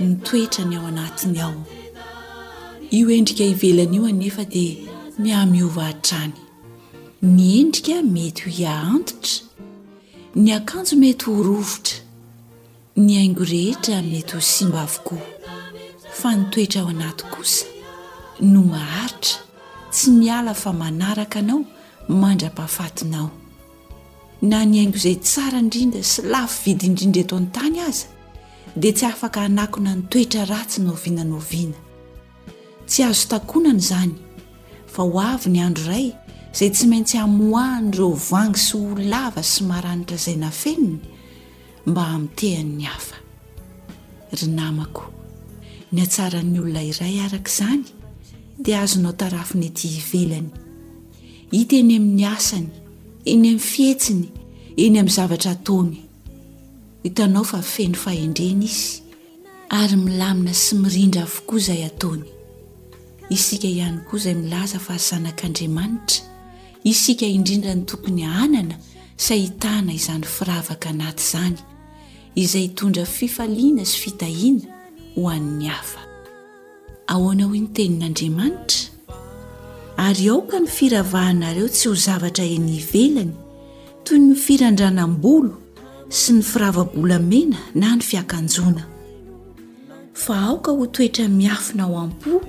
ny toetrany ao anatiny ao. Io endrika ivelany io anefa dia mihamiova hatrany. Ny endrika mety ho hiaantitra, ny akanjo mety ho rovitra, ny haingo rehetra mety ho simba avokoa, fa ny toetra ao anaty kosa no maharitra, tsy miala fa manaraka anao mandra-pahafatinao. Na ny haingo izay tsara indrindra sy lafo vidy indrindra eto an-tany aza dia tsy afaka hanakona ny toetra ratsy noviana noviana. Tsy azo takonana izany fa ho avy ny andro iray izay tsy maintsy hamoahan'ireo vangy sy hoho lava sy maranitra izay nafeniny mba hamotehany ny hafa. Ry namako, ny hatsaran'ny olona iray araka izany dia azonao tarafina ety ivelany. Hita eny amin'ny asany, eny amin'ny fihetsiny, eny amin'ny zavatra ataony. Hitanao fa feno fahendrena izy ary milamina sy mirindra avokoa izay ataony. Isika ihany koa izay milaza fa zanak'Andriamanitra, isika indrindra ny tokony hanana sy ahitana izany firavaka anaty izany, izay hitondra fifaliana sy fitahiana ho an'ny hafa. Ahoana hoy ny tenin'Andriamanitra? Ary aoka ny firavahanareo tsy ho zavatra eny ivelany, toy ny firandranam-bolo sy ny firava-bolamena na ny fiakanjoana, fa aoka ho toetra miafina ao am-po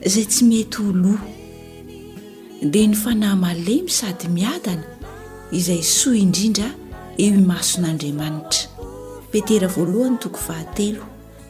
izay tsy mety ho lo, dia ny fanahy malemy sady miadana izay soa indrindra eo imason'Andriamanitra. Petera voalohany toko fahatelo.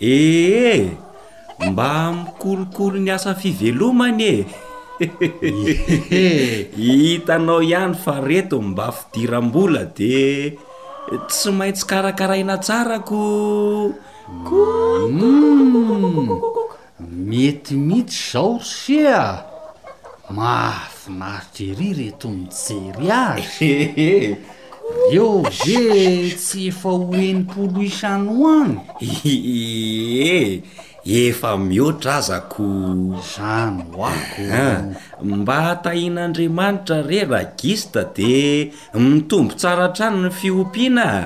Ee, mba mikolokolo ny asa fivelomany e! Hitanao ihany fa reto mba fidiram-bola dia tsy maintsy karakaraina tsara ko! Mety mihitsy izao ry se a! Mahafinaritra ery ireto mijery azy! Nareo ve tsy efa ho enimpolo isa no any? Ie, efa mihoatra aza ko! Zany ho ahy ko! Mba tahin'Andriamanitra re Ragista dia mitombo tsara hatrany ny fiompiana a!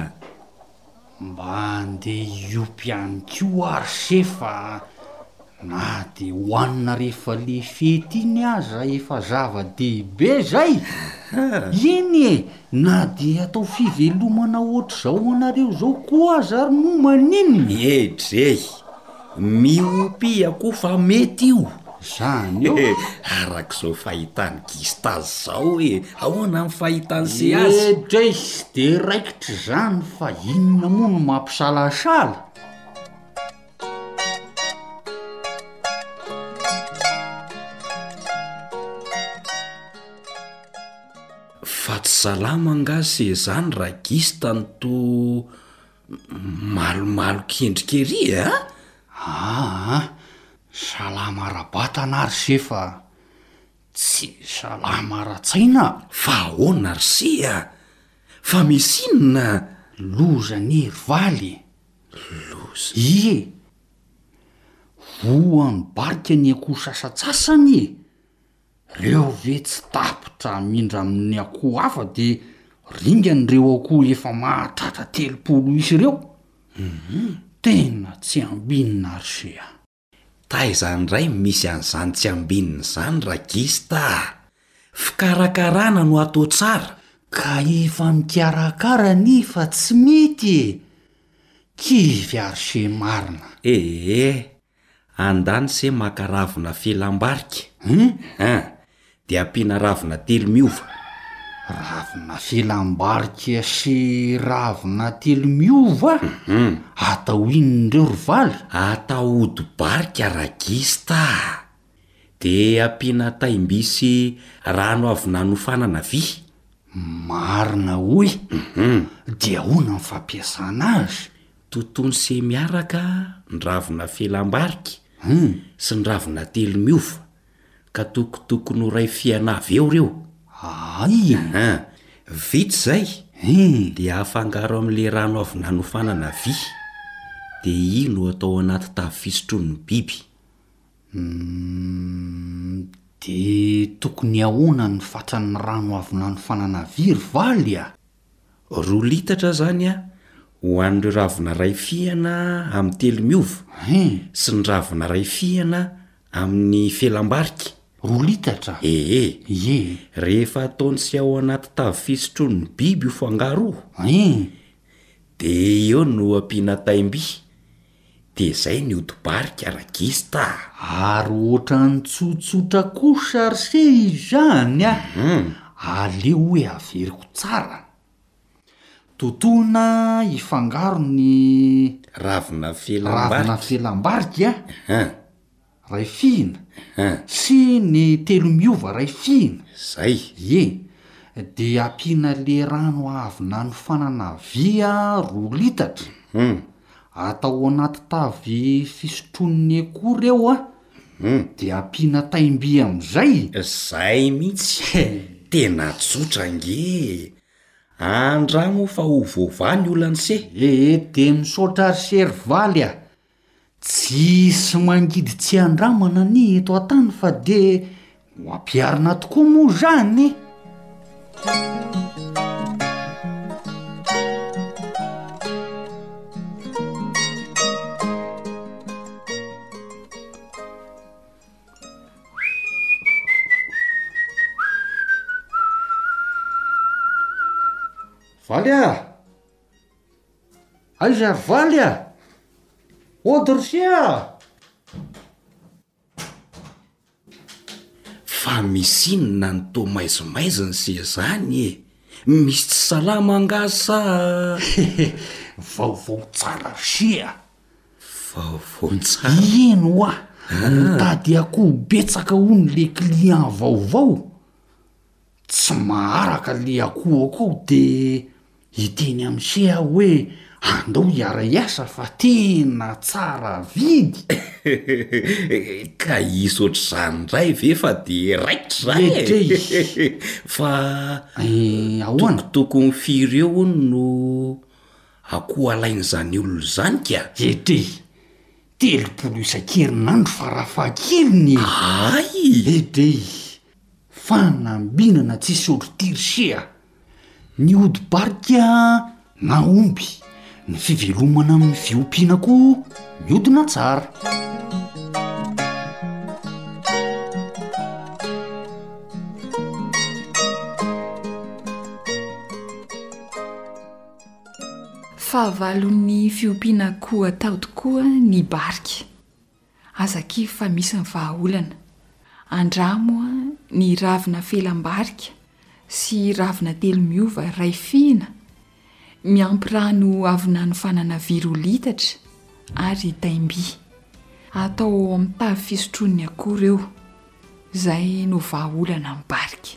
Mba andeha hiopy ihany koa ary se fa na de hoanina rehefa le fety iny aza efa zava dehibe zay eny e na de atao fivelomana ohatr'izao anareo zao koa aza ary moa maninona e dre e. Miopia koa fa mety io. Zany eo e! Arak'izao fahitan'i Gista azy izao e! Ahoana ny fahitan'i Se azy? Edra e! Tsy dia raikitra izany fa inona moa no mampisalasala? Fa tsy salama angaha Se izany raha Gista no toa. Malomalo kendrika ery e a! Aa! Salama ara-batana ary se fa tsy salama ara-tsaina a! Fa ahoana ry se a! Fa misy inona a! Loza anie ry valy e! Loza? Ie! Voan'ny barika ny akoho sasatsasany e! Reo ve tsy tapitra amindra aminy akoho hafa de ringany reo akoho efa mahatratra telopolo isa reo? Humm tena tsy ambinina ry se a! Taiza ndray misy an'zany tsy ambinina zany ra gista a! Fikarakarana no atao tsara. Ka efa mikarakara nefa tsy mety e! Kivy ary se marina. Ee Andany se maka ravina felam-barika hum ah de ampiana ravina telo miova. Ravina felam-barika sy ravina telo miova? Atao inona ireo ry valy? Atao odi-barika ragista ah. De ampiana taim-by sy rano avy nanofanana vy. Marina hoy. De ahoana ny fampiasana azy? Totono sy miaraka ny ravina felam-bariky sy ny ravina telo miova, ka tokotokony ho ray fiana avy eo ireo. Aia! Vita izay, dia afangaro amin'ilay rano avy nanofanana vy, dia iny no atao anaty tavy fisotroan'ny biby. Dia tokony ahoana ny fatran'ny rano avy nanofanana vy ry Valy a? Roa litatra zany a ho an'ireo ravina ray fihana amin'ny telo miova sy ny ravina ray fihana amin'ny felam-barika. Roa litatra? Ee. Ie. Rehefa ataony sy ao anaty tavy fisotroan'ny biby io fangaro io, Ee. dia eo no ampiana taim-by. Dia zay ny ody barika ra gista a! Ary ohatran'ny tsotsotra koa charge izany a! Aleo hoe averiko tsara. Totoina hifangaro ny ravina felam-barika. Ray fihina? Hein. Sy ny telo miova ray fihina? Zay. Ie. Dia ampiana le rano avy nanofanana vy a roa litatra. Hum. Atao anaty tavy fisotroan'ny akoho reo a. Hum. Dia ampiana taim-by amizay. Zay mitsy. Tena tsotra ange e. Andramo fa ho voavaha ny olan'se. Ee dia misaotra ry Serivaly a. Tsisy mangidy tsy andramana anie eto an-tany fa dia ho ampiharina tokoa moa izany e! Valy a! Aiza ry valy a! Hody ry sia a! Fa misy inona no toa maizimaizina sy izany e! Misy tsy salama angaha sa? Hehe, vaovao tsara ry sia a! Vaovao tsara? Eny hoa, nitady akoho betsaka hono le client vaovao. tsy maharaka le akoho akoho de hiteny am ise aho hoe andao hiara hiasa fa tena tsara vidy ehehehe ka hisy ohatr'izany ndray ve fa de raikitra zany e Lehibe izy. fa Eh, ahoana? tokotokony firy eo hono no akoho alain'izany olona izany ka Hetrei! telopolo isan-kerinandro farafahakeliny e! hay! Hetrei! Fanambinana tsisy oditry che a! Ny odi-barika mahomby, ny fivelomana amin'ny fiompiana koa miodina tsara. Fahavalon'ny fiompiana akoho atao tokoa ny barika. Aza kivy fa misy ny vahaolana. Andramo ny ravina felam-barika sy ravina telo miova iray fihina miampy rano avy nanofanana vy roa litatra ary taim-by. Atao ao amin'ny tavy fisotroan'ny akoho ireo. Izay no vahaolana amin'ny barika.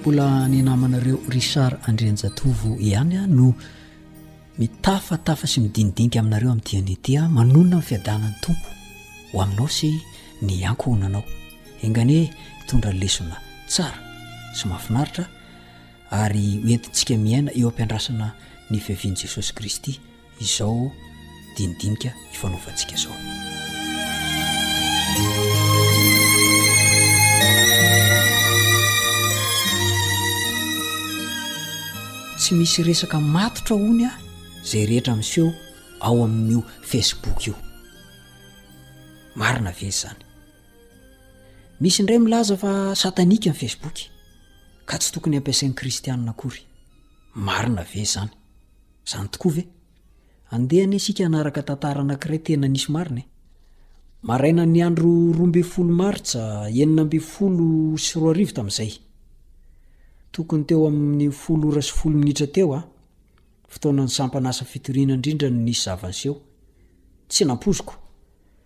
Mbola ny namanareo Richard Andrianjatovo ihany ah no mitafatafa sy midinidinika aminareo amin'ny diany ity ah manonona ny fiadanan'ny tompo ho aminao sy ny ankohonanao enganie hitondra lesona tsara sy mahafinaritra ary hoentintsika miaina eo am-piandrasana ny fiavian'i Jesosy Kristy izao dinidinika ifanaovantsika izao. Tsy misy resaka matotra hono a izay rehetra miseho ao amin'io Facebook io. Marina ve izany? Misy indray milaza fa satanika ny Facebook ka tsy tokony ampiasain'ny kristianina akory. Marina ve izany? Izany tokoa ve? Andeha anie isika hanaraka tantara anankiray tena nisy marina e! Marainan'ny andro roa ambin'ny folo martsa enina ambin'ny folo sy roa arivo tamin'izay. Tokony teo amin'ny folo ora sy folo minitra teo aho. Fotoanan'ny sampana asa fitoriana indrindra no nisy zava-niseho. Tsy nampoiziko.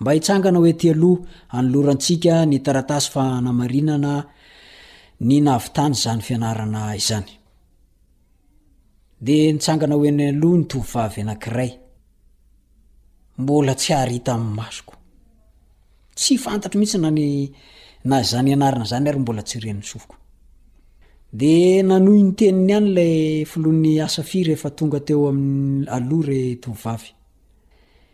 Mba hitsangana ho ety aloha, anolorantsika ny taratasy fanamarinana ny nahavitany izany fianarana izany. Dia nitsangana ho eny aloha ny tovovavy anankiray. Mbola tsy ary hita amin'ny masoko. Tsy fantatro mihitsy na ny na izany anarana izany ary mbola tsy ren'ny sofiko. Dia nanohy ny teniny ihany ilay filohan'ny Asa Fi rehefa tonga teo amin'ny aloha ilay tovovavy.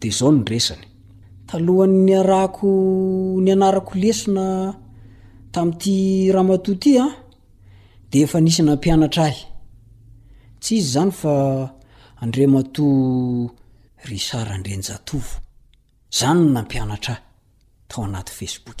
Dia izao ny resany. Talohan'ny niarahako nianarako lesona tamin'ity ramatoa ity an, dia efa nisy nampianatra ahy. Tsy iza izany fa Andriamatoa Richard Andrianjatovo. Izany no nampianatra ahy tao anaty Facebook.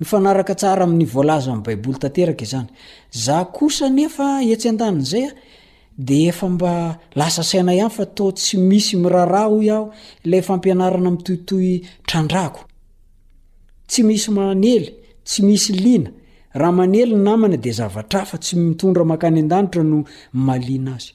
Mifanaraka tsara amin' ny voalaza amin'ny Baiboly tanteraka izany. Za kosa anefa etsy an-danin' izay a, dia efa mba lasa saina ihany fa toa tsy misy miraharaha hoy aho ilay fampianarana mitohitohy trandrahako. Tsy misy manely, tsy misy liana, raha manely ny namana dia zavatra hafa tsy mitondra mankany an-danitra no mahaliana azy.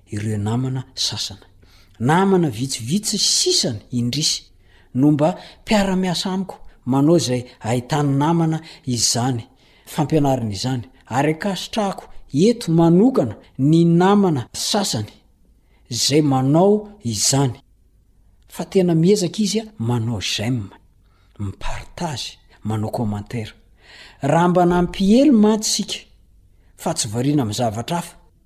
Ireo namana sasana, namana vitsivitsy sisany indrisy, no mba mpiara-miasa amiko manao izay ahitan'ny namana izany fampianarana izany, ary ankasitrahako eto manokana ny namana sasany izay manao izany, fa tena miezaka izy manao j'aime, mi-partage, manao commentaire. Raha mba nampiely mantsy isika, fa tsy variana amin'ny zavatra hafa,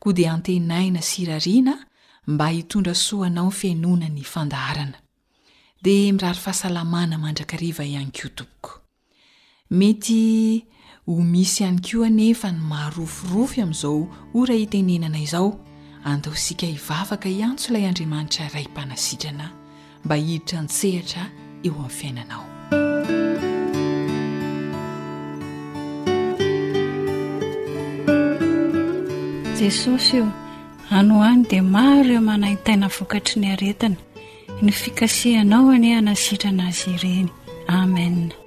Koa dia antenaina sy irariana mba hitondra soa anao fenona ny fandaharana. Dia mirary fahasalamana mandrakariva ihany koa tompoko. Mety ho misy ihany koa anefa ny maroforofy amin'izao ora itenenana izao, andaosika hivavaka hiantso ilay Andriamanitra Ray Mpanasitrana mba hiditra an-tsehatra eo amin'ny fiainanao. Jesosy o, any ho any dia maro ireo manaintaina vokatry ny aretina. Ny fikasihanao anie hanasitrana azy ireny. Amen.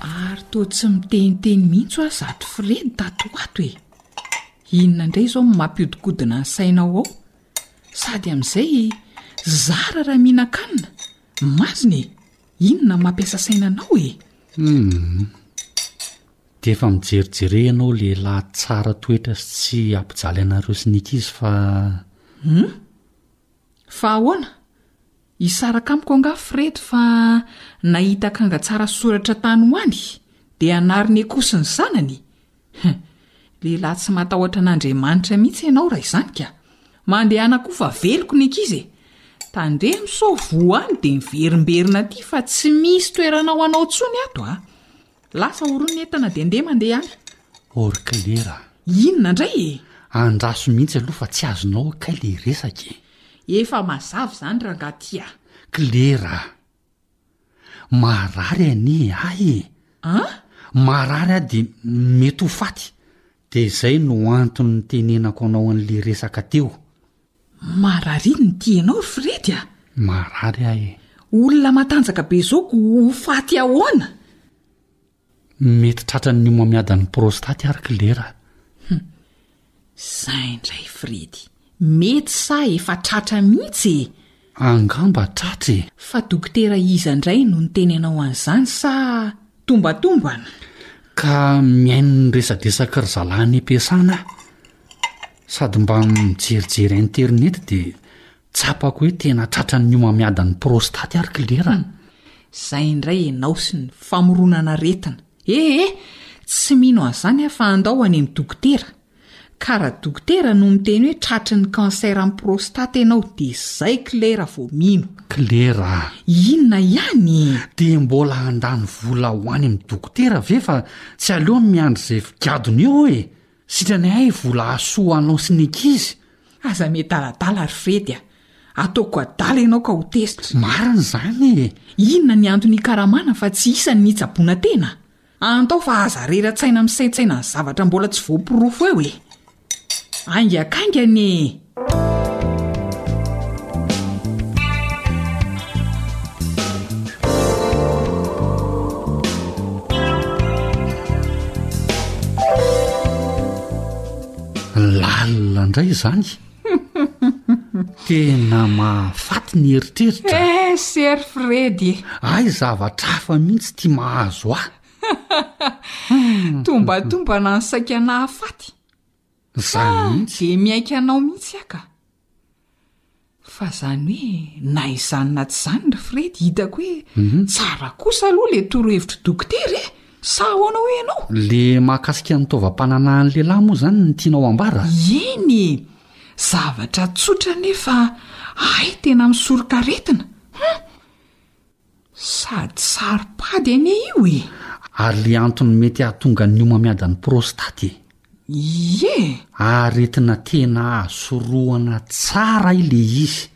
Ary toa tsy miteniteny mihitsy hoa zatry Fred tato ho ato e! Inona indray izao no mampiodinkodina ny sainao ao? Sady amin'izay zara raha mihinan-kanina, mazina e! Inona no mampiasa saina anao e? Humm. Dia efa mijerijere ianao lehilahy tsara toetra sy tsy hampijaly anareo sy ny ankizy fa. Humm. Fa ahoana? Hisaraka amiko angaha Fred fa nahita akanga tsara soratra tany ho any dia hanary ny akoho sy ny zanany? Hum! Lehilahy tsy matahotra an'Andriamanitra mihitsy ianao raha izany ka! Mandehana koa fa veloko ny ankizy e! Tandremo sao voa any dia miverimberina aty fa tsy misy toerana ho anao intsony ato a! Lasa horoy ny entana dia ndeha mandeha ihany. Orklera. Inona indray e? Andraso mihitsy aloha fa tsy azonao kay le resaka e. Efa mazava izany rangaha ty a. Klera. Marary anie ahy e. An? Marary ahy dia mety ho faty. Dia izay no antony nitenenako anao an'le resaka teo. Marary inn ity ianao ry Fredy a! Marary aho e! Olona matanjaka be izao ko ho faty ahoana? Mety tratran'ny homamiadan'ny prostaty ary kler a! Hum! Izay indray Fredy! Mety sa efa tratra mihitsy e! Angamba tratra e! Fa dokotera iza indray no niteny anao an'izany sa tombatombana? Ka mihaino ny resadresaky ry zalahy any am-piasana aho sady mba mijerijery internet dia tsapako hoe tena tratran'ny homamiadan'ny prostaty ary klera. Izay indray ianao sy ny famoronan'aretina. Ee, tsy mino an'izany aho fa andao any amin'ny dokotera. Ka raha dokotera no miteny hoe tratry ny cancer amin'ny prostate ianao dia zay kle raha vao mino. Kle raha. Inona ihany e? Dia mbola handany vola ho any amin'ny dokotera ve fa tsy aleo ny miandry izay vigadona eo e! Sitrany hay vola hahasoa anao sy ny ankizy. Aza miadaladala ry Fred a! Ataoko adala ianao ka ho tezitra. Marina izany e! Inona ny antony hikaramana fa tsy isany ny hitsaboana tena? Antao fa aza rera-tsaina misaintsaina ny zavatra mbola tsy voaporofo eo e! Aingakaingana e! Lalina indray izany! Tena mahafaty ny eritreritra. Eh ser Fredy e! Hay zavatra hafa mihitsy ity mahazo ahy. Tombatombana ny saika nahafaty. Zany mihitsy. Dia miaiky anao mihitsy aho ka. Fa zany hoe na izany na tsy izany ry Fredy hitako hoe tsara kosa aloha le torohevitry dokotera e! Sa ahoana hoy ianao? Le mahakasika ny taovam-pananahan'ny lehilahy moa zany ny tianao ambara? Eny e! Zavatra tsotra nefa hay tena misoroka aretina. Hum! Sady saro-pady anie io e! Ary le antony mety hahatonga ny homamiadan'ny prostaty e! Ie! Aretina tena azo sorohana tsara ay le izy.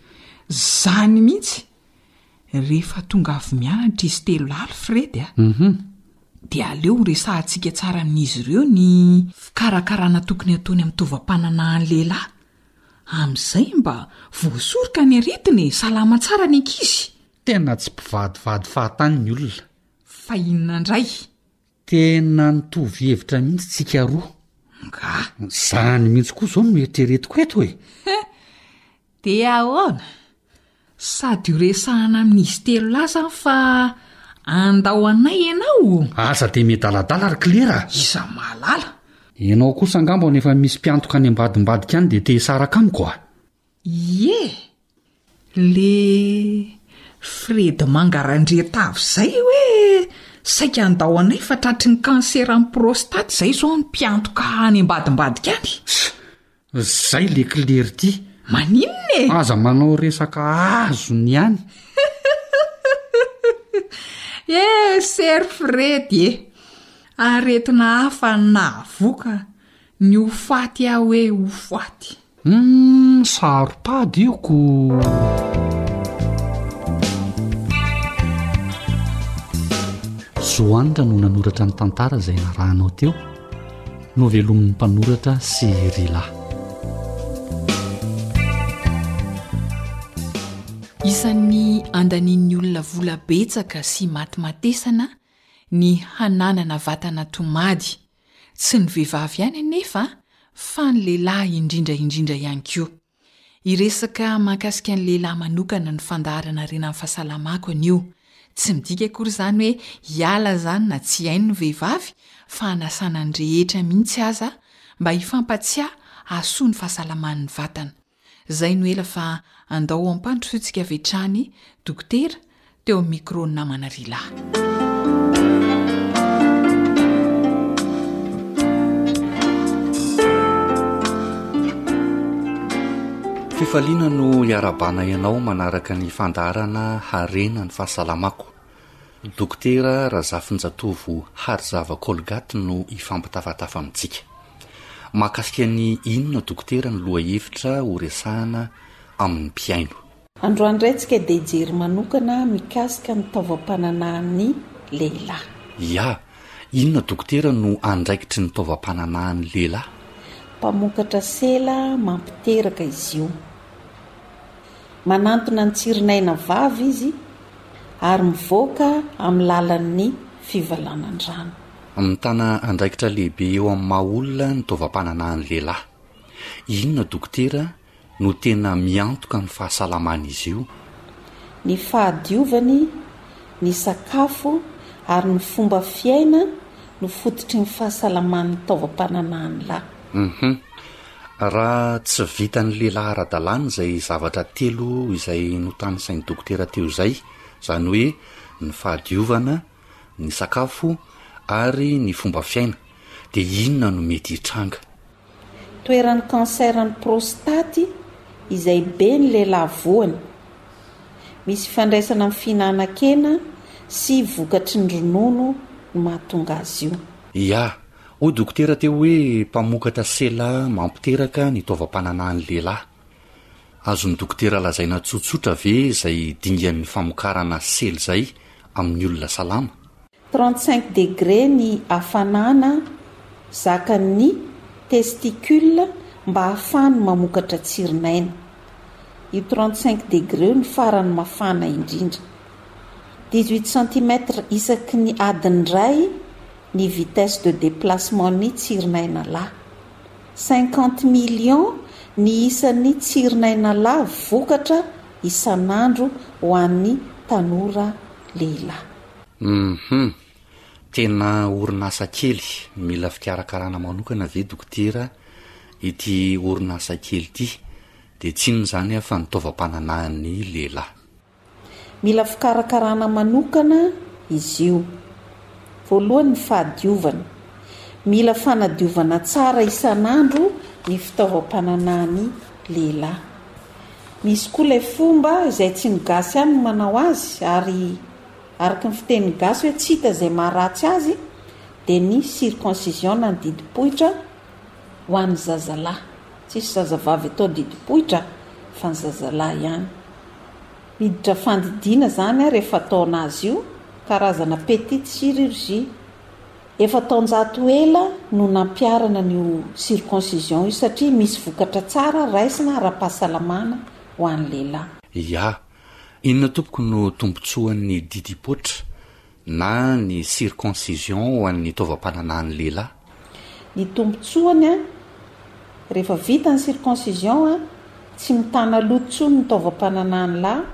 Zany mihitsy! Rehefa tonga avy mianatra izy telo lahy, Fred a, dia aleo ho resahantsika tsara amin'izy ireo ny fikarakarana tokony hataony amin'ny tovam-pananahan'ny lehilahy. Amin'izay mba voasoroka ny aretina e! Salama tsara ny ankizy. Tena tsy mpivadivady fahatany ny olona. Fa inona indray? Tena nitovy hevitra mihitsy tsika roa. Ngah! Izany mihitsy koa izao no eritreretiko eto e! Dia ahoana? Sady ho resahana amin'izy telo lahy izany fa handao anay ianao? Aza dia miadaladala ry Claire a! Iza mahalala? Ianao kosa angamba no efa misy mpiantoka any ambadimbadika any dia te hisaraka amiko a! Ie! Le Fred mangarandria tavy izay hoe saika handao anay fa tratry ny kansera amin'ny prostaty izay izao no mpiantoka any ambadimbadika any? Zay le k'lery ty. Maninona e? Aza manao resaka azony ihany. Eh Ser Fredy e! Aretina hafa nahavoka ny ho faty aho hoe ho faty. Humm saro-pady io ko! Joanne no nanoratra ny tantara izay narahanao teo. Novelomin'ny mpanoratra Sehery Lah. Isan'ny andanian'ny olona vola betsaka sy matimatesana ny hananana vatana tomady. Tsy ny vehivavy ihany anefa fa ny lehilahy indrindra indrindra ihany koa. Hiresaka mahakasika ny lehilahy manokana ny fandaharanarena amin'ny fahasalamako anio. Tsy midika akory izany hoe hiala izany na tsy hihaino ny vehivavy fa hanasana ny rehetra mihitsy aza mba hifampatsiahy hahasoa ny fahasalaman'ny vatana. Izay no ela fa andao hampandrosointsika avy hatrany dokotera teo amin'ny micro-n'i namana Rila. Fifaliana no iarahabana ianao manaraka ny fandaharana Harena ny fahasalamako. Dokotera Razafinjatovo Harizava Colgate no hifampitafatafa amintsika. Mahakasika ny inona dokotera ny lohahevitra horesahana amin'ny mpihaino? Androany indray tsika dia hijery manokana mikasika ny taovam-pananahan'ny lehilahy. Ya! Inona dokotera no andraikitry ny taovam-pananahan'ny lehilahy? Mpamokatra sela mampiteraka izy io. Manantona ny tsirin'aina vavy izy ary mivoaka amin'ny lalan'ny fivalanan-drano. Mitana andraikitra lehibe eo amin'ny maha olona ny taovam-pananahan'ny lehilahy. Inona dokotera no tena miantoka ny fahasalaman'izy io. Ny fahadiovany, ny sakafo ary ny fomba fiaina no fototry ny fahasalaman'ny taovam-pananahan'ny lahy. Hum. Raha tsy vitan'ny lehilahy ara-dalàna izay zavatra telo izay notanisain'ny dokotera teo izay, izany hoe ny fahadiovana, ny sakafo ary ny fomba fiaina, dia inona no mety hitranga? Toeran'ny cancer ny prostaty izay be ny lehilahy voany. Misy ifandraisana amin'ny fihinanan-kena sy vokatry ny ronono no mahatonga azy io. Ia, hoy dokotera teo hoe mpamokatra sela mampiteraka ny taovam-pananahan'ny lehilahy. Azon'ny dokotera lazaina tsotsotra ve izay dingan'ny famokarana sela izay amin'ny olona salama? Trente cinq degre ny hafanana zakan ny testicule mba ahafahany mamokatra tsirinaina. Io trente cinq degre io ny farany mafana indrindra. Dix huit centimètre isaky ny adiny iray ny vitesse de deplacement ny tsirinaina lahy. Cinquante millions ny isan ny tsirinaina lahy vokatra isan andro ho an ny tanora lehilahy. Hum-hum. Tena orinasa kely mila fikarakarana manokana ve dokotera ity orinasa kely ity? Dia tsy inona izany an fa ny taovam-pananahan'ny lehilahy. Mila fikarakarana manokana izy io. Voalohany ny fahadiovana. Mila fanadiovana tsara isan'andro ny fitaovam-pananahan'ny lehilahy. Misy koa ilay fomba izay tsy ny gasy ihany no manao azy ary. Araka ny fitenin'ny gasy hoe tsy hita izay maha ratsy azy dia ny circoncision na ny didim-poitra ho an'ny zazalahy. Tsisy zazavavy atao didim-poitra fa ny zazalahy ihany. Miditra fandidiana izany rehefa ataona azy io, karazana petite chirurgie. Efa taonjato ela no nampiharana an'io circoncision io satria misy vokatra tsara raisina ara-pahasalamana ho an'ny lehilahy. Ia, Inona tompoko no tombotsoan'ny didipoitra na ny circoncision ho an'ny taovam-pananahan'ny lehilahy? Ny tombotsoany an! Rehefa vita ny circoncision an! Tsy mitana loto intsony ny taovam-pananahan'ny lahy,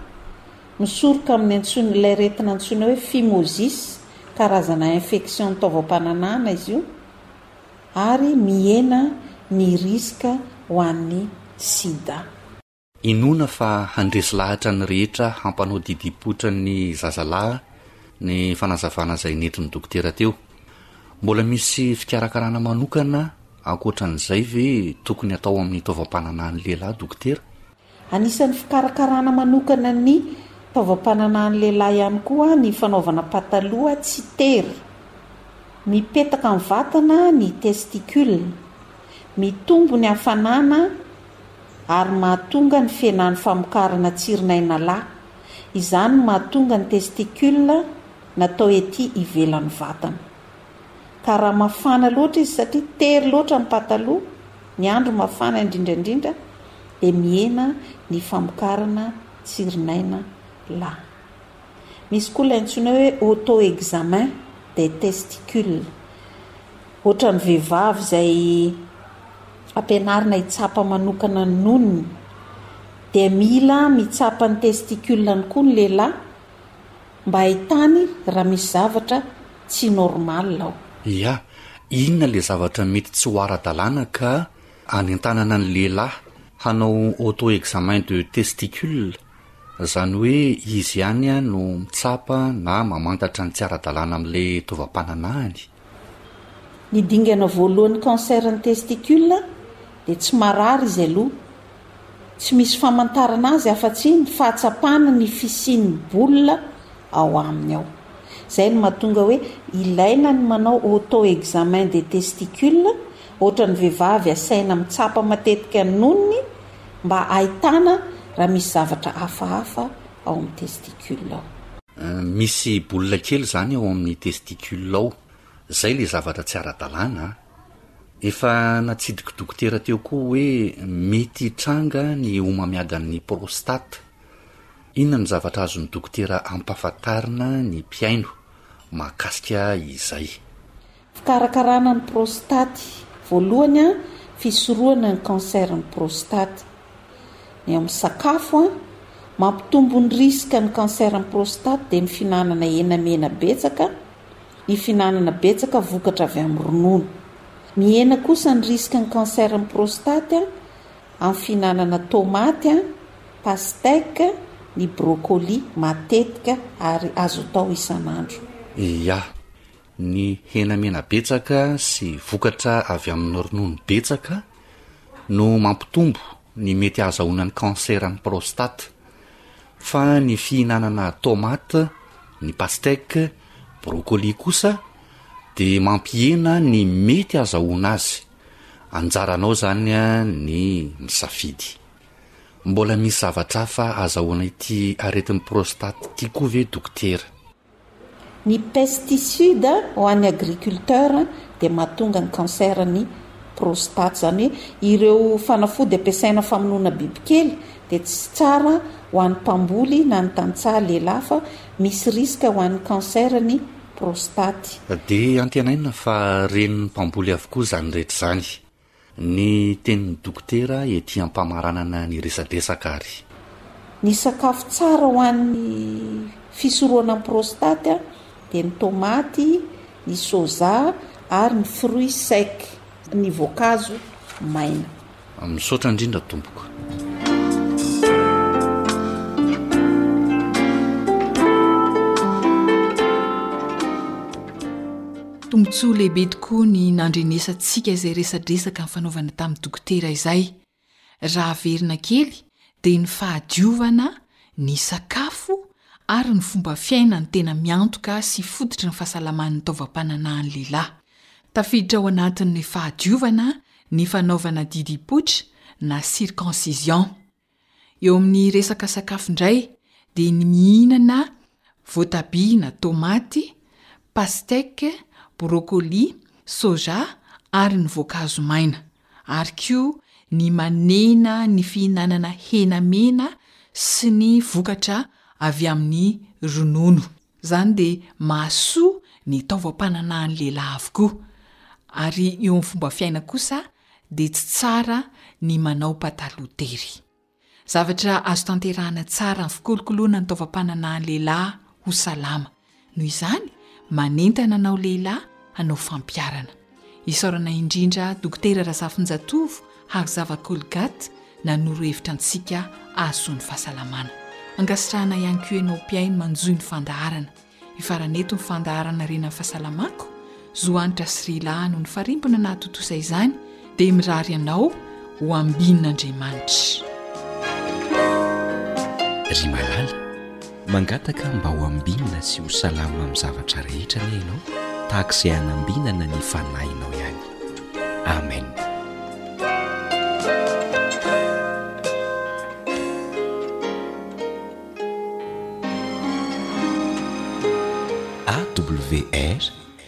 misoroka amin'ny antsoin' ilay aretina antsoina hoe phimosis, karazana infection ny taovam-pananahana izy io, ary mihena ny risque ho an'ny sida. Inoana fa handresy lahatra ny rehetra hampanao didim-poitra ny zazalahy ny fanazavana izay nentin'ny dokotera teo. Mbola misy fikarakarana manokana ankoatra an'izay ve tokony atao amin'ny taovam-pananahan'ny lehilahy, dokotera? Anisan'ny fikarakarana manokana ny taovam-pananahan'ny lehilahy ihany koa ny fanaovana pataloha tsy tery. Mipetaka amin'ny vatana ny testicules. Mitombo ny hafanana. ary mahatonga ny fenano famokarana tsirinaina lahy, izany no mahatonga ny testicules natao ety ivelan'ny vatana. Ka raha mafana loatra izy satria tery loatra ny pataloha, ny andro mafana indrindra indrindra, dia mihena ny famokarana tsirinaina lahy. Misy koa ilay antsoina hoe auto examen des testicules. Ohatran'ny vehivavy izay ampianarina hitsapa manokana ny nonony dia mila mitsapa ny testicules-ny koa ny lehilahy mba hahitany raha misy zavatra tsy normal ao. Ia, inona ilay zavatra mety tsy ho ara-dalàna ka anentanana ny lehilahy hanao auto examen de testicules? Izany hoe izy ihany no mitsapa na mamantatra ny tsy ara-dalàna amin'ilay tovam-pananahany? Ny dingana voalohan'ny cancer ny testicule dia tsy marary izy aloha. Tsy misy famantarana azy afa-tsy ny fahatsapana ny fisian'ny boule ao aminy ao. Izay no mahatonga hoe ilaina ny manao auto-examen des testicules Ohatran'ny vehivavy asaina mitsapa matetika ny nonony mba ahitana raha misy zavatra hafahafa ao amin'ny testicule ao. Misy boule kely izany ao amin'ny testicule ao. Izay ilay zavatra tsy ara-dalàna an! Efa natsidiko dokotera teo koa hoe mety hitranga ny homamiadan'ny prostate. Inona no zavatra azon'ny dokotera ampahafantarina ny mpihaino mahakasika izay? Fikarakarana ny prostaty, voalohany a fisorohana ny cancer ny prostaty ny eo amin'ny sakafo a, mampitombo ny risque ny cancer ny prostaty dia ny fihinanana hena mena betsaka, ny fihinanana betsaka vokatra avy amin'ny ronono. Mihena kosa ny risque ny cancer ny prostaty a amin'ny fihinanana tomaty a, pastèque, ny broccoli matetika ary azo atao isan'andro. Ia. Ny hena mena betsaka sy vokatra avy amin'ny ronono betsaka no mampitombo ny mety ahazahoana ny kanseran'ny prostate. Fa ny fihinanana tomate, ny pastèque, brocoli kosa dia mampihena ny mety azahoana azy. Anjaranao izany ny misafidy. Mbola misy zavatra hafa azahoana ity aretin'ny prostate ity koa ve dokotera? Ny pesticide ho an'ny agriculteur dia mahatonga ny cancer ny prostate, izany hoe ireo fanafody ampiasaina famonoana bibikely dia tsy tsara ho an'ny mpamboly na ny tantsaha lehilahy fa misy risque ho an'ny cancer ny prostate. Dia antenaina fa ren'ny mpamboly avokoa izany rehetra izany. Ny tenin'ny dokotera ety am-pamaranana ny resadresaka ary. Ny sakafo tsara ho an'ny fisorohana ny prostate dia ny tomaty, ny soja ary ny fruits secs, ny voankazo maina. Misaotra indrindra tompoko. Tombontsoa lehibe tokoa ny nandrenesantsika izay resadresaka nifanaovana tamin'ny dokotera izay. Raha averina kely dia ny fahadiovana, ny sakafo ary ny fomba fiaina no tena miantoka sy fototry ny fahasalaman'ny taovam-pananahan'ny lehilahy. Tafiditra ao anatin'ny fahadiovana ny fanaovana didipoitra na circoncision. Eo amin'ny resaka sakafo indray dia ny mihinana voatabia na tomaty, pastèque, brocoli, soja ary ny voankazo maina, ary koa ny manena ny fihinanana hena mena sy ny vokatra avy amin'ny ronono. Izany dia mahasoa ny taovam-pananahan'ny lehilahy avokoa. Ary eo amin'ny fomba fiaina kosa dia tsy tsara ny manao pataloha tery. Zavatra azo tanterahana tsara ny fikolokoloana ny taovam-pananahan'ny lehilahy ho salama. Noho izany, manentana anao lehilahy hanao fampiharana. Isaorana indrindra Dokotera Razafinjatovo Harizava Colgate nanoro hevitra antsika ahazoa ny fahasalamana. Ankasitrahana ihany koa ianao mpihaino manjohy ny fandaharana. Hifarana eto ny fandaharana Rena Fahasalamako, Zo Hanitra sy Rilà no nifarimbona nahatontosa izany dia mirary anao ho ambin'Andriamanitra. Ry malala. Mangataka mba ho ambinina sy ho salama amin'ny zavatra rehetra anie ianao tahaka izay hanambinana ny fanahinao ihany. Amen. AWR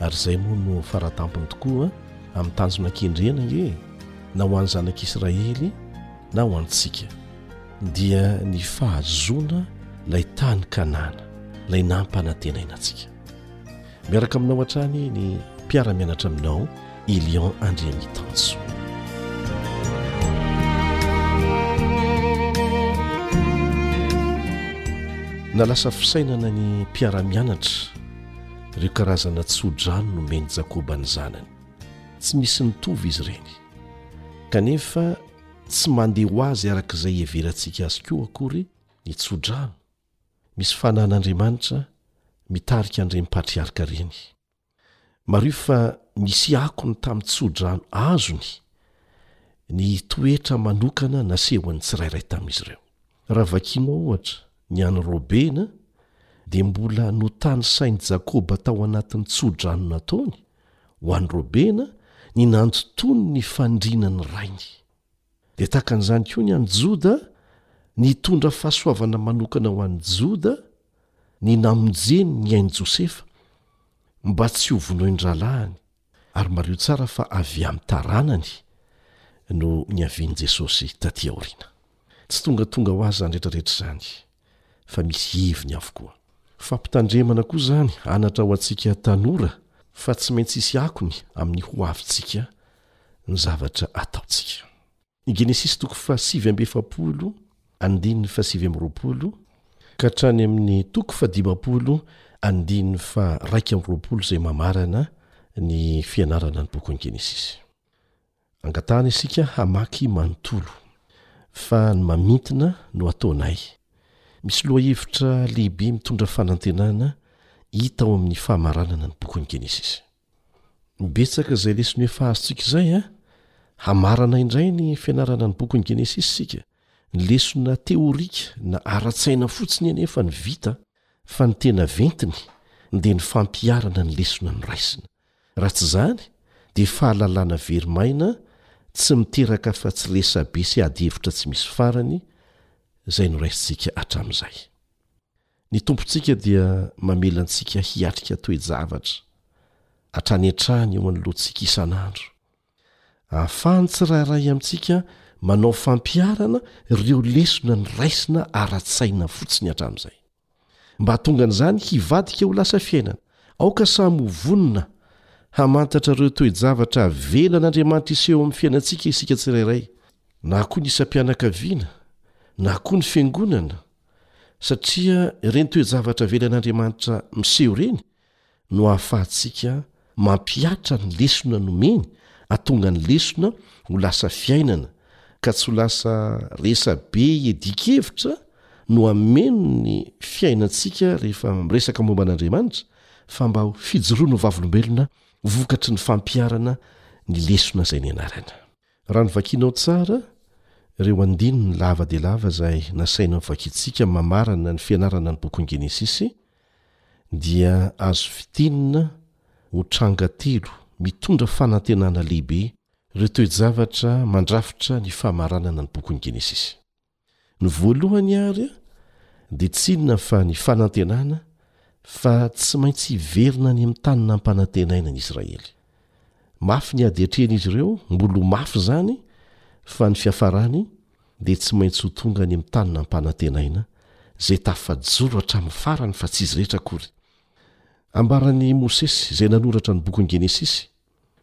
Ary izay moa no faratampony tokoa amin'ny tanjona kendrena ange e, na ho an'ny zanak'Israely na ho antsika, dia ny fahazoana ilay tany Kanana, ilay nampanantenaina antsika. Miaraka aminao hatrany ny mpiara-mianatra aminao Elion Andriamitanjo. Na lasa fisainana ny mpiara-mianatra Ireo karazana tsodrano nomen'i Jakoba ny zanany. Tsy misy mitovy izy ireny, kanefa tsy mandeha ho azy araka izay iheverantsika azy koa akory ny tsodrano. Misy fanan'Andriamanitra mitarika an'ireny patriarka ireny. Mariho fa misy akony tamin'ny tsodrano azony ny toetra manokana nasehon'ny tsirairay tamin'izy ireo. Raha vakianao, ohatra, ny an'i Robena, dia mbola notanisain'i Jakoba tao anatin'ny tso-drano nataony, ho an'i Robena, ny nandotoany ny fandriana ny rainy. Dia tahaka an'izany koa ny an'i Joda, nitondra fahasoavana manokana ho an'i Joda ny namonjeny ny ain'i Josefa, mba tsy hovonoin-drahalahiny, Ary mariho tsara fa avy amin'ny taranany no niavian'i Jesosy taty aoriana. Tsy tongatonga ho azy izany rehetrarehetra izany, fa misy heviny avokoa. Fampitandremana koa izany anatra ho antsika tanora fa tsy maintsy hisy akony amin'ny hoavintsika ny zavatra ataontsika. Ny Genesisy toko fahasivy amby efapolo andininy fahasivy amby roapolo ka hatrany amin'ny toko fahadimampolo andininy faha raika amby roapolo izay mamarana ny fianarana ny bokin'ny Genesisy. Angatahana isika hamaky manontolo fa ny mamintina no ataonay. Misy lohahevitra lehibe mitondra fanantenana hita ao amin'ny famaranana ny bokin'ny Genesisy. Betsaka izay lesona efa azontsika izay a! Hamarana indray ny fianarana ny bokin'ny Genesisy isika. Ny lesona teorika na ara-tsaina fotsiny anefa no vita fa ny tena ventiny dia ny fampiharana ny lesona noraisina. Raha tsy izany dia fahalalana very maina tsy miteraka afa-tsy resabe sy adihevitra tsy misy farany izay noraisintsika hatramin'izay. Ny Tompontsika dia mamela antsika hiatrika toe-javatra hatrany hatrany eo anoloantsika isan'andro, ahafahan'ny tsirairay amintsika manao fampiharana ireo lesona noraisina ara-tsaina fotsiny hatramin'izay. Mba hahatonga an'izany hivadika ho lasa fiainana, aoka samy ho vonona hamantatra ireo toe-javatra avelan'Andriamanitra hiseho amin'ny fiainantsika isika tsirairay, na koa ny isam-pianakaviana, na koa ny Fiangonana, satria ireny toe-javatra avelan'Andriamanitra miseho ireny no ahafahantsika mampihatra ny lesona nomeny atonga ny lesona ho lasa fiainana ka tsy ho lasa resabe iedikevitra no ameno ny fiainantsika rehefa miresaka momba an'Andriamanitra fa mba ho fijoroana ho vavolombelona vokatry ny fampiharana ny lesona izay nianarana. Raha novakianao tsara ireo andininy lava dia lava izay nasaina hovakiantsika mamarana ny fianarana ny bokin'ny Genesisy, dia azo fintinina ho tranga telo mitondra fanantenana lehibe ireo toe-javatra mandrafitra ny famaranana ny bokin'ny Genesisy. Ny voalohany ary dia tsy inona fa ny fanantenana fa tsy maintsy hiverina any amin'ny tany nampanantenaina ny Israely. Mafy ny ady atrehin'izy ireo, mbola ho mafy izany, fa ny fiafarany dia tsy maintsy ho tonga any amin'ny tany nampanantenaina, izay tafajoro hatramin'ny farany fa tsy izy rehetra akory. Ambaran'i Mosesy, izay nanoratra ny bokin'i Genesisy,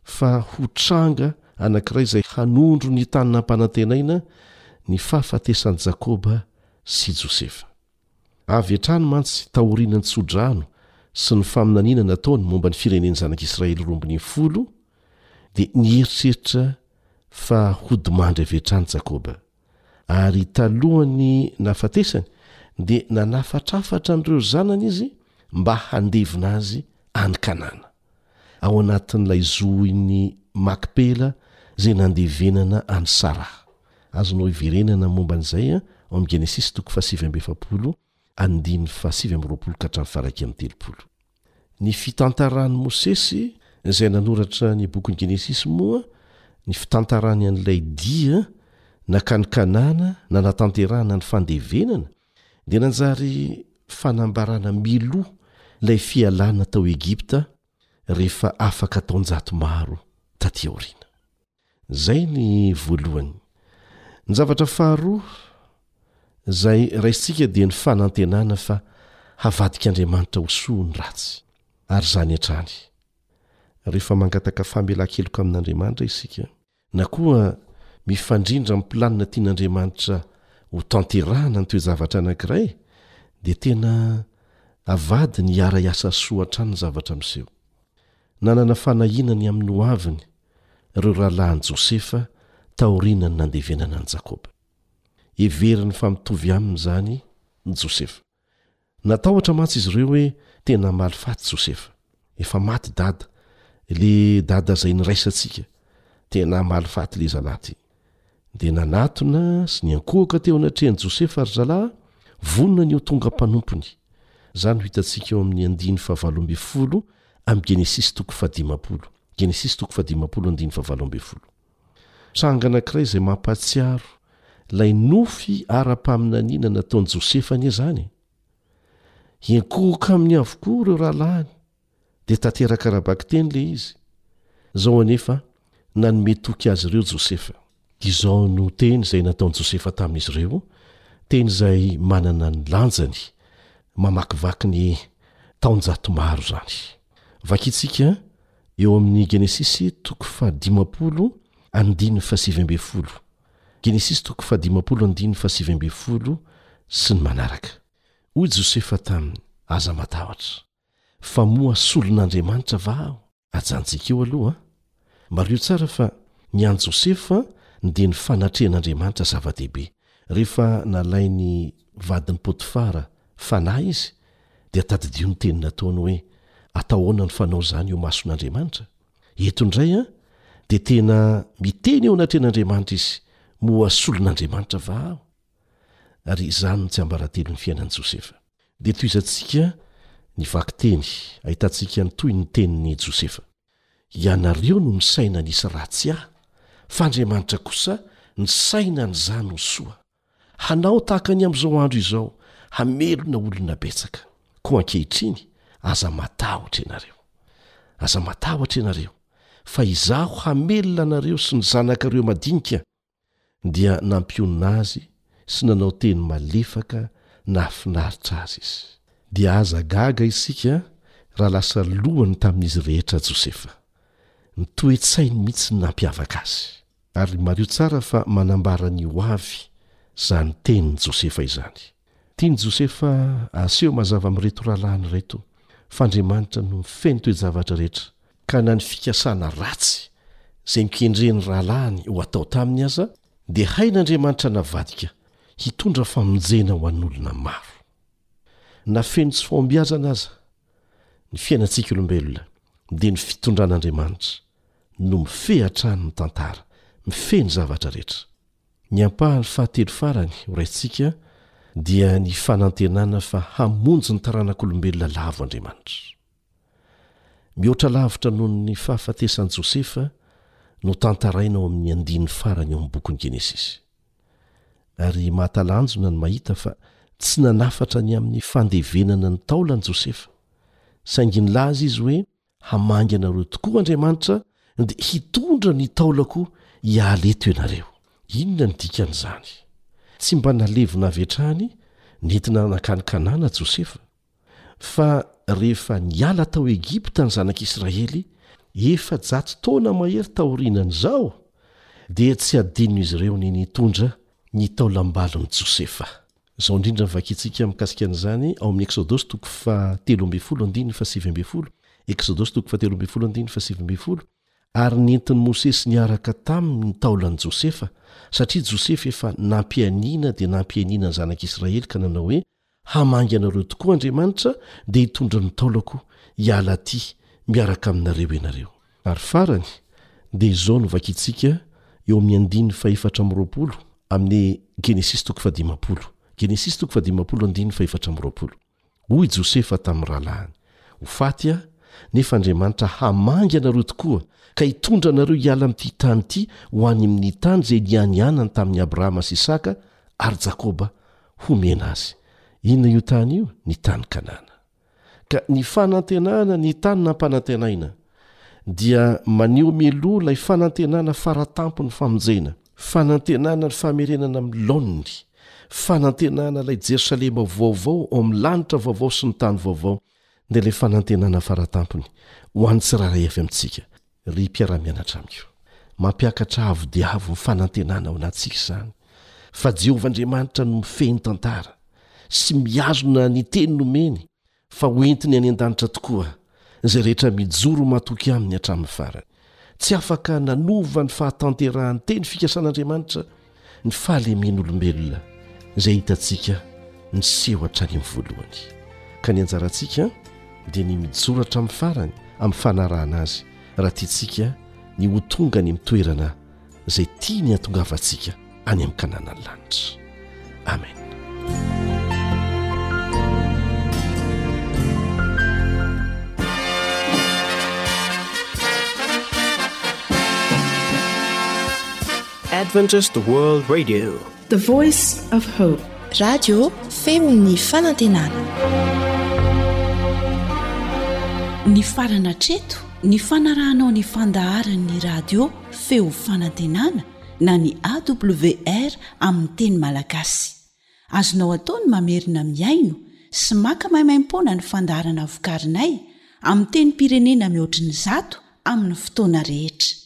fa ho tranga anankiray izay hanondro ny tany nampanantenaina ny fahafatesan'i Jakoba sy Josefa. Avy hatrany mantsy taorian'ny tso-drano sy ny faminaniana nataony momba ny firenen'ny zanak'Israely roa ambin' ny folo, dia nieritreritra fa hodimandry avy hatrany Jakoba. Ary talohan'ny nahafatesany, dia nanafatrafatra an'ireo zanany izy mba handevina azy any Kanana, ao anatin'ilay zohin'i Makpela izay nandevenana an'i Saraha. Azonao hiverenana momba an'izay ao amin'ny Genesisy toko fahasivy amby efapolo, andininy fahasivy amby roapolo ka hatramin'ny faharaika amby telopolo. Ny fitantaran'i Mosesy izay nanoratra ny bokin'ny Genesisy moa ny fitantarany an'ilay dia nankany Kanana nanatanterahana ny fandevenana dia nanjary fanambarana miloha ilay fialana tao Egypta rehefa afaka taonjato maro taty aoriana. Izay ny voalohany. Ny zavatra faharoa izay raisintsika dia ny fanantenana fa havadik'Andriamanitra ho soa ny ratsy. Ary izany hatrany. Rehefa mangataka famelan-keloka amin'Andriamanitra isika, na koa mifandrindra amin'ny planina tian'Andriamanitra hotanterahana ny toe-javatra anankiray, dia tena avadiny hiara-hiasa soa hatrany ny zavatra miseho. Nanana fanahiana ny amin'ny hoaviny ireo rahalahin'i Josefa taorian'ny nandevenana an'i Jakoba. Heveriny fa mitovy aminy izany i Josefa. Natahotra mantsy izy ireo hoe tena hamaly faty i Josefa. Efa maty i Dada, ilay Dada izay niraisantsika. Tena hamaly faty ilay zalahy ity. dia nanatona sy niankohoka teo anatrehan'i Josefa ry zalahy, vonona ny ho tonga mpanompony. Izany no hitantsika eo amin'ny andiany fahavalo ambin'ny folo amin'ny Genesisy toko fahadimampolo. Genesisy toko fahadimampolo andiny fahavalo ambin'ny folo. Tranga anankiray izay mampahatsiaro ilay nofy ara-paminaniana nataon'i Josefa anie izany e! Hiankohoka aminy avokoa ireo rahalahiny. dia tanteraka ara-bakiteny ilay izy. Izao anefa, nanome toky azy ireo Josefa. Izao no teny izay nataon'i Josefa tamin'izy ireo, teny izay manana ny lanjany mamakivaky ny taonjato maro izany. Vakintsika eo amin'ny Genesisy toko fahadimampolo andininy fahasivy ambin'ny folo, Genesisy toko fahadimampolo andininy fahasivy ambin'ny folo sy ny manaraka. Hoy Josefa taminy, Aza matahotra. Fa moa solon'Andriamanitra va aho? Ajanontsika eo aloha an! Mariho tsara fa ny an'i Josefa dia ny fanatrehan'Andriamanitra zava-dehibe. Rehefa nalain'ny vadin'i Potifara fanahy izy, dia tadidio ny teny nataony hoe, Atao ahoana ny fanao izany eo mason'Andriamanitra? Eto indray an, dia tena miteny eo anatrehan'Andriamanitra izy, Moa solon'Andriamanitra va aho? Ary izany no tsiambaratelon'ny fiainan'i Josefa. Dia tohizantsika ny vakiteny ahitantsika ny tohiny ny tenin'i Josefa. Ianareo no misaina nisy ratsy ahy, fa Andriamanitra kosa nisaina an'izany ho soa, hanao tahaka ny amin'izao andro izao, hamelona olona betsaka. Koa ankehitriny, aza matahotra ianareo. Aza matahotra ianareo, fa Izaho hamelona anareo sy ny zanakareo madinika, dia nampionona azy sy nanao teny malefaka nahafinaritra azy izy. Dia aza gaga isika raha lasa lohany tamin'izy rehetra Josefa. Ny toe-tsainy mihitsy no nampiavaka azy. Ary mariho tsara fa manambara ny ho avy izany tenin'i Josefa izany. Tian'i Josefa aseho mazava amin'ireto rahalahiny ireto fa Andriamanitra no mifehy ny toe-javatra rehetra, ka na ny fikasana ratsy izay nokendren'ny rahalahiny ho atao taminy aza, dia hain'Andriamanitra navadika hitondra famonjena ho an'olona maro. Na feno tsy fahombiazana aza ny fiainantsika olombelona, dia ny fitondran'Andriamanitra no mifehy hatrany ny tantara, mifehy ny zavatra rehetra. Ny ampahany fahatelo farany, ho raintsika, dia ny fanantenana fa hamonjy ny taranak'olombelona lavo Andriamanitra. Mihoatra lavitra noho ny fahafatesan'i Josefa no tantaraina ao amin'ny andininy farany ao amin'ny bokin'ny Genesisy. Ary mahatalanjona ny mahita fa tsy nanafatra ny amin'ny fandevenana ny taolan'i Josefa, saingy nilaza izy hoe Hamangy anareo tokoa Andriamanitra dia hitondra ny taolako hiala eto ianareo. Inona ny dikan'izany? Tsy mba nalevina avy hatrany nentina nankany Kanana Josefa, fa rehefa niala tao Egypta ny zanak'Israely, efajato taona mahery taorianan'izao, dia tsy hadinon'izy ireo ny nitondra ny taolam-balon'i Josefa. Izao indrindra no vakintsika mikasika an'izany ao amin'ny Eksodosy toko fahatelo ambin'ny folo andininy fahasivy ambin'ny folo, Eksodosy toko fahatelo ambin'ny folo andininy fahasivy ambin'ny folo, Ary nentin'i Mosesy niaraka taminy ny taolan'i Josefa, satria Josefa efa nampianiana dia nampianiana ny zanak'Israely ka nanao hoe, Hamangy anareo tokoa Andriamanitra dia hitondra ny taolako hiala aty miaraka aminareo ianareo. Ary farany, dia izao no vakintsika eo amin'ny andininy fahefatra amby roapolo amin'ny Genesisy toko fahadimampolo, Genesisy toko fahadimampolo andininy fahefatra amby roapolo, Hoy Josefa tamin'ny rahalahiny, Ho faty aho, nefa Andriamanitra hamangy anareo tokoa ka hitondra anareo hiala amin'ity tany ity ho any amin'ny tany izay nianianany tamin'i Abrahama sy Isaka ary Jakoba homena azy. Inona io tany io? Ny tany Kanana. ka ny fanantenana ny tany nampanantenaina dia maneho mialoha ilay fanantenana faratampon'ny famonjena, fanantenana ny famerenana amin'ny laoniny, fanantenana ilay Jerosalema vaovao ao amin'ny lanitra vaovao sy ny tany vaovao, dia ilay fanantenana faratampony ho an'ny tsirairay avy amintsika. Ry mpiara-mianatra amiko, mampiakatra avo dia avo ny fanantenana ao anatintsika izany fa Jehovah Andriamanitra no mifehy ny tantara sy mihazona ny teny nomeny fa hoentiny any an-danitra tokoa izay rehetra mijoro matoky aminy hatramin'ny farany. Tsy afaka nanova ny fahatanterahan'ny teny fikasan'Andriamanitra ny fahalemen'olombelona izay hitantsika niseho hatrany amin'ny voalohany. Ka ny anjarantsika dia ny mijoro hatramin'ny farany amin'ny fanarahana azy raha tiantsika ny ho tonga any amin'ny toerana izay tiany hiantongavantsika any amin'ny Kananan'ny lanitra. Amen. Adventist World Radio, the voice of hope. Radio feon'ny fanantenana. Ny farana hatreto, ny fanarahanao ny fandaharan'ny radio feo fanantenana na ny AWR amin'ny teny malagasy. Azonao atao ny mamerina mihaino sy maka maimaimpoana ny fandaharana vokarinay amin'ny tenim-pirenena mihoatry ny zato amin'ny fotoana rehetra.